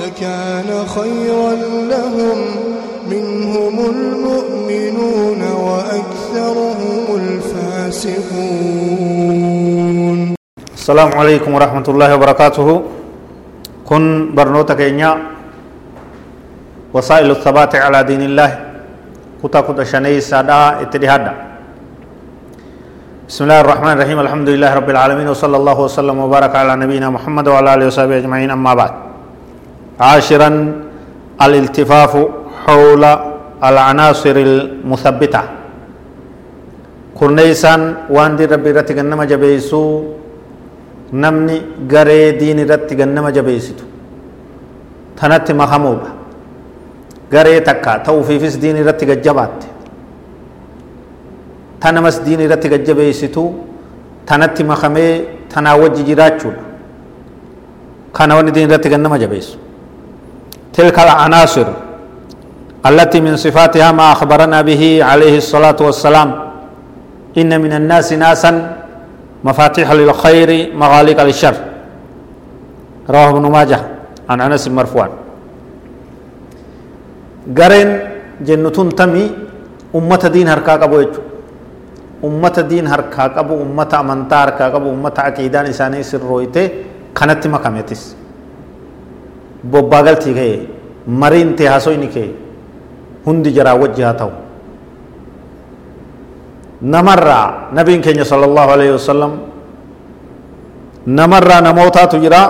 لكان خيرا لهم. منهم المؤمنون وأكثرهم الفاسقون. السلام عليكم ورحمة الله وبركاته. كن برنوتك إنيا وسائل الثبات على دين الله. كتا كتا شني سادا اتدهادا بسم الله الرحمن الرحيم. الحمد لله رب العالمين. وصلى الله وسلم وبارك على نبينا محمد وعلى آله وصحبه أجمعين. أما بعد. عاشرا الالتفاف حول العناصر المثبتة. كرنيسان وان دي ربي رتي غنما جبيسو نمني غري دين رتي غنما جبيسيتو. تنت مخموبة. غري تكا توفيفس دين رتي غجبات. تنمس دين رتي غجبيسيتو تنت مخمي تناوج جراچو كان وان دين رتي غنما جبيسو. تلك العناصر التي من صفاتها ما أخبرنا به عليه الصلاة والسلام. إن من الناس ناسا مفاتيح للخير مغاليق للشر. رواه ابن ماجه عن أنس مرفوعا قرن جنتون تمي أمة دين هركا قبو أمة دين هركا قبو أمة أمنتا هركا قبو أمة عقيدان إساني سرويته كانت مكامتس bobbaagaltii ka'e mariin ta'e haasoyni ka'e hundi jaraa wajji haa ta'u namarraa nabiin keenya sallallahu alaihi wasallam namarraa namootaatu jira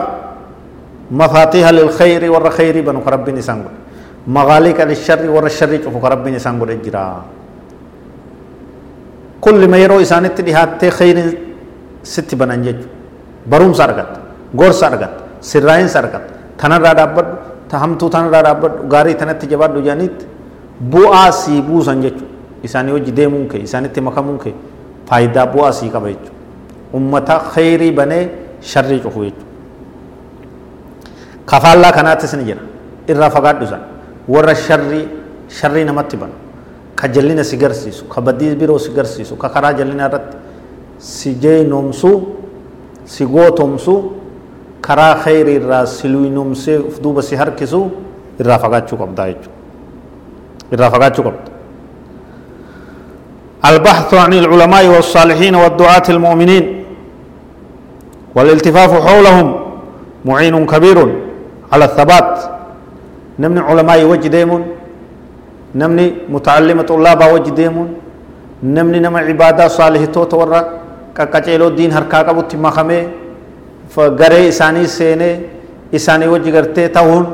mafaatiha lilkhayri warra khayrii banu ka rabbiin isaan godhe magaaliiqa lisharri warra sharrii cufu ka rabbiin isaan godhe jira kullima yeroo isaanitti dhihaattee khayriin sitti banan jechu barumsa argatta gorsa argatta sirraa'insa argatta tanarraa dhaabbadhu hamtuu tanarraa dhaabbadhu gaarii tanatti jabaadhu jedhanitti bu'aa sii buusan jechuudha isaanii hojii deemuun kee isaanitti makamuun kee faayidaa bu'aa sii qaba jechuudha ummata khayrii banee sharrii cufu jechuudha kafaallaa kanaattis ni jira irraa fagaadhu isaan warra sharrii sharrii namatti banu ka jallina si garsiisu ka baddii biroo si garsiisu ka karaa jallina irratti si jeenomsuu si gootomsuu karaa khayri irraa siluinumsee uf duuba si harkisu irraa fagaachuu qabdaa jechuudha. Irraa fagaachuu qabda. البحث عن العلماء والصالحين والدعاة المؤمنين والالتفاف حولهم معين كبير على الثبات نمني علماء وجه ديمون نمني متعلم طلاب وجه ديمون نمني نما عبادة صالحة تورا كاكاچيلو دين هركا قبو تمخمي garee isaanii seenee isaanii wajji gartee ta'uun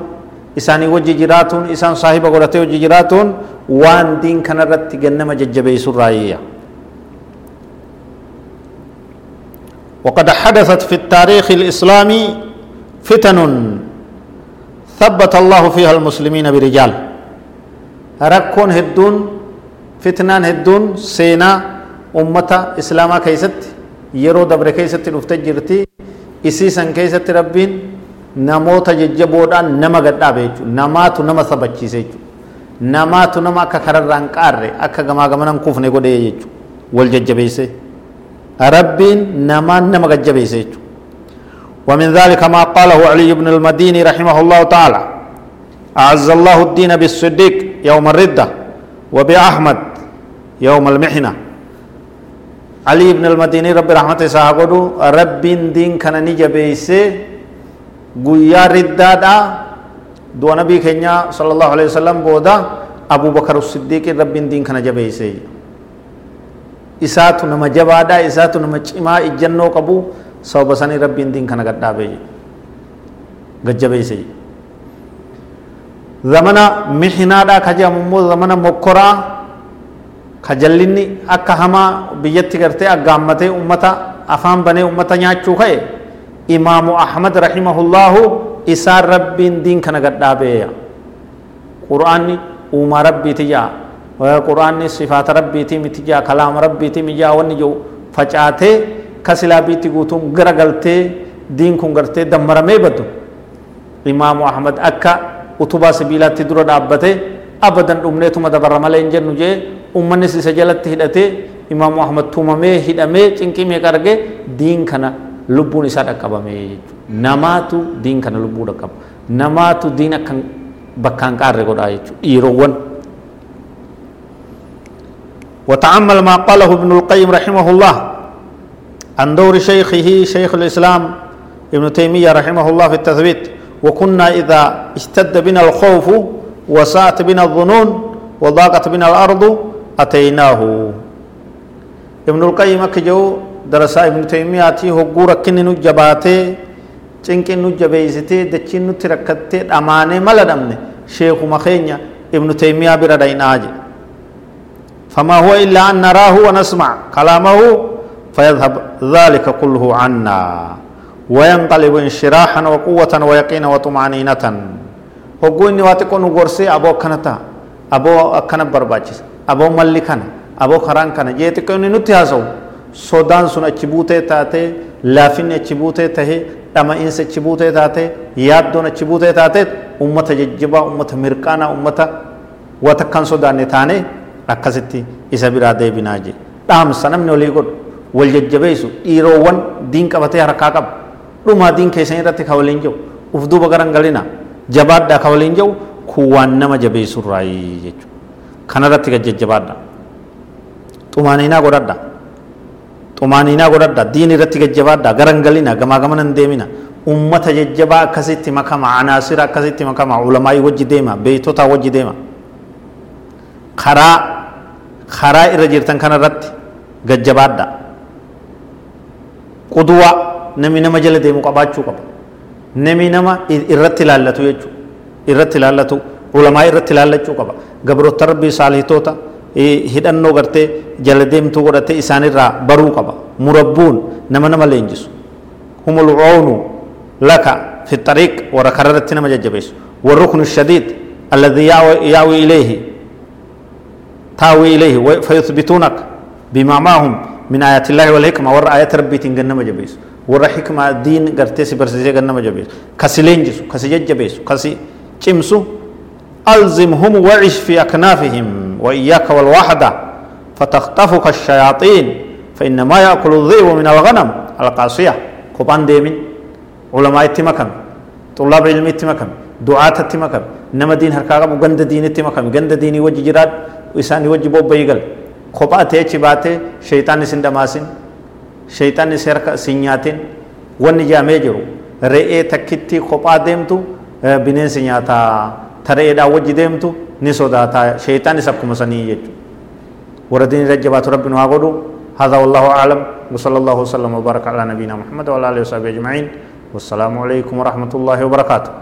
isaanii wajji jiraatuun isaan saahiba godhatee wajji jiraatuun waan diin kanarratti gannama jajjabeessurraa yeeyya وقد حدثت في التاريخ الإسلامي فتن ثبت الله فيها المسلمين برجال ركون هدون فتنان هدون سينا أمة إسلاما كيست يرو دبر كيست نفتجرتي isii san keessatti rabbiin namoota jajjaboodhaan nama gadhaabe jechuudha namaatu nama sabachiise jechuudha namaatu nama akka kararraan qaarre akka gamaa gamanan kufne godhee jechuudha wal jajjabeesse rabbiin namaan nama gajjabeesse jechuudha ومن ذلك ما قاله علي بن المديني رحمه الله تعالى أعز الله الدين بالصديق يوم الردة وبأحمد يوم المحنة علي بن المديني رب رحمة إساها قدو رب دين كان نجا بيسي قويا ردادا دو نبي كنيا صلى الله عليه وسلم بودا أبو بكر الصديق رب دين كان جبيسي نما جبادا إساتو نما چما إجنو قبو سو بساني رب دين كان قد دابي قد جبيسي زمنا محنادا كجا ممو زمنا مكرا kajallinni akka hamaa biyyatti gartee aggaammatee ummata afaan banee ummata nyaachuu ka'e imaamu ahmad rahimahullahu isaan rabbiin diin kana gadhaabeeya qur'aanni uumaa rabbiiti jaa qur'aanni sifaata rabbiiti miti jaa kalaama rabbiiti mi jaa wanni jiru facaatee kasilaa biitti guutuun gara galtee diin kun gartee dammaramee baddu imaamu ahmad akka utubaa sibiilaatti dura dhaabbatee abadan dhumneetuma dabarra malee hin jennu jee ummannis isa jalatti hidhatee imaamu ahmad tumamee hidhamee cinqii meeqa argee diin kana lubbuun isaa dhaqqabame jechuudha namaatu diin kana lubbuu dhaqqaba namaatu diin akkan bakkaan qaarre godhaa jechuudha dhiirowwan. وتعمل ما قاله ابن القيم رحمه الله عن دور شيخه شيخ الإسلام ابن تيمية رحمه الله في التثبيت وكنا إذا اشتد بنا الخوف وساءت بنا الظنون وضاقت بنا الأرض أتيناه ابن القيم كجو درس ابن تيمية هقورة كن نجباتي cinqin nu jabeeysitee dachiin nutti rakkattee dhamaanee mala dhabne sheekuma keenya ibnu taymiyaa bira dhaynaa je فما هو إلا أن نراه ونسمع كلامه فيذهب ذلك كله عنا وينقلب انشراحا وقوة ويقينا وطمأنينة hogguu inni waa xiqqoo nu gorsee aboo akkana ta'a aboo malli kana aboo karaan kana jee xiqqoo inni nutti haasa'u sodaan sun achi buutee taatee laafinni achi buutee tahee dhama'iinsa achi buutee taatee yaaddoon achi buutee taatee ummata jajjabaa ummata mirqaanaa ummata wata kan sodaanne taanee akkasitti isa biraa deebinaa jee dhaamsa namni olii godhu wal jajjabeessu dhiiroowwan diin qabatee harkaa qaba dhumaa diin keessan irratti ka waliin jiru uf duuba garan galinaa jabaadhaa ka waliin jiru kun waan nama jabeessurraayi jechuudha kanarratti gad jajjabaadha xumaaniinaa godhadha xumaaniinaa godhadha diin irratti gajjabaadha garan galina gamaa gamanan deemina ummata jajjabaa akkasitti makama anaasira akkasitti makama ulamaa'ii wajji deema beeytotaa wajji deema karaa karaa irra jirtan kanarratti gajjabaadha quduwa namni nama jala deemu qabaachuu qaba nami nama irratti ilaallatu jechuudha irratti ilaallatu ulamaa irratti ilaallachuu qaba gabroota rabbii saalihitoota hidhannoo gartee jala deemtuu godhatee isaanirraa baruu qaba murabbuun nama nama leenjisu humul oonu laka fi xariiq warra kararratti nama jajjabeessu والركن الشديد الذي يأوي إليه تاوي إليه فيثبتونك بما معهم من آيات الله والحكمة ور آيات ربي تنجنم جبيس ور حكمة دين قرتي سبرسيسي جنم جبيس كسي لينجسو كسي ججبيسو كسي چمسو ألزمهم وعش في أكنافهم وإياك والوحدة فتخطفك الشياطين فإنما يأكل الذئب من الغنم القاسية. كوبان ديمين علماء اتمكن طلاب علم اتمكن دعاة اتمكن نما دين هركاغا غند دين اتمكن غند ديني وجه جراد وإساني وجه بوب بيغل. kophaa ta'e achi baatee sheeyxaanni sin damaasin sheeyxaanni si harka sin nyaatin wanni jaamee jiru re'ee takkitti kophaa deemtu bineensi nyaataa ta re'eedhaan wajji deemtu ni sodaataa sheeyxaanis akkuma sanii jechuudha warra diinii rajjabaatu rabbi nu haa godhu هذا والله أعلم وصلى الله وسلم وبارك على نبينا محمد وعلى آله وصحبه أجمعين والسلام عليكم ورحمة الله وبركاته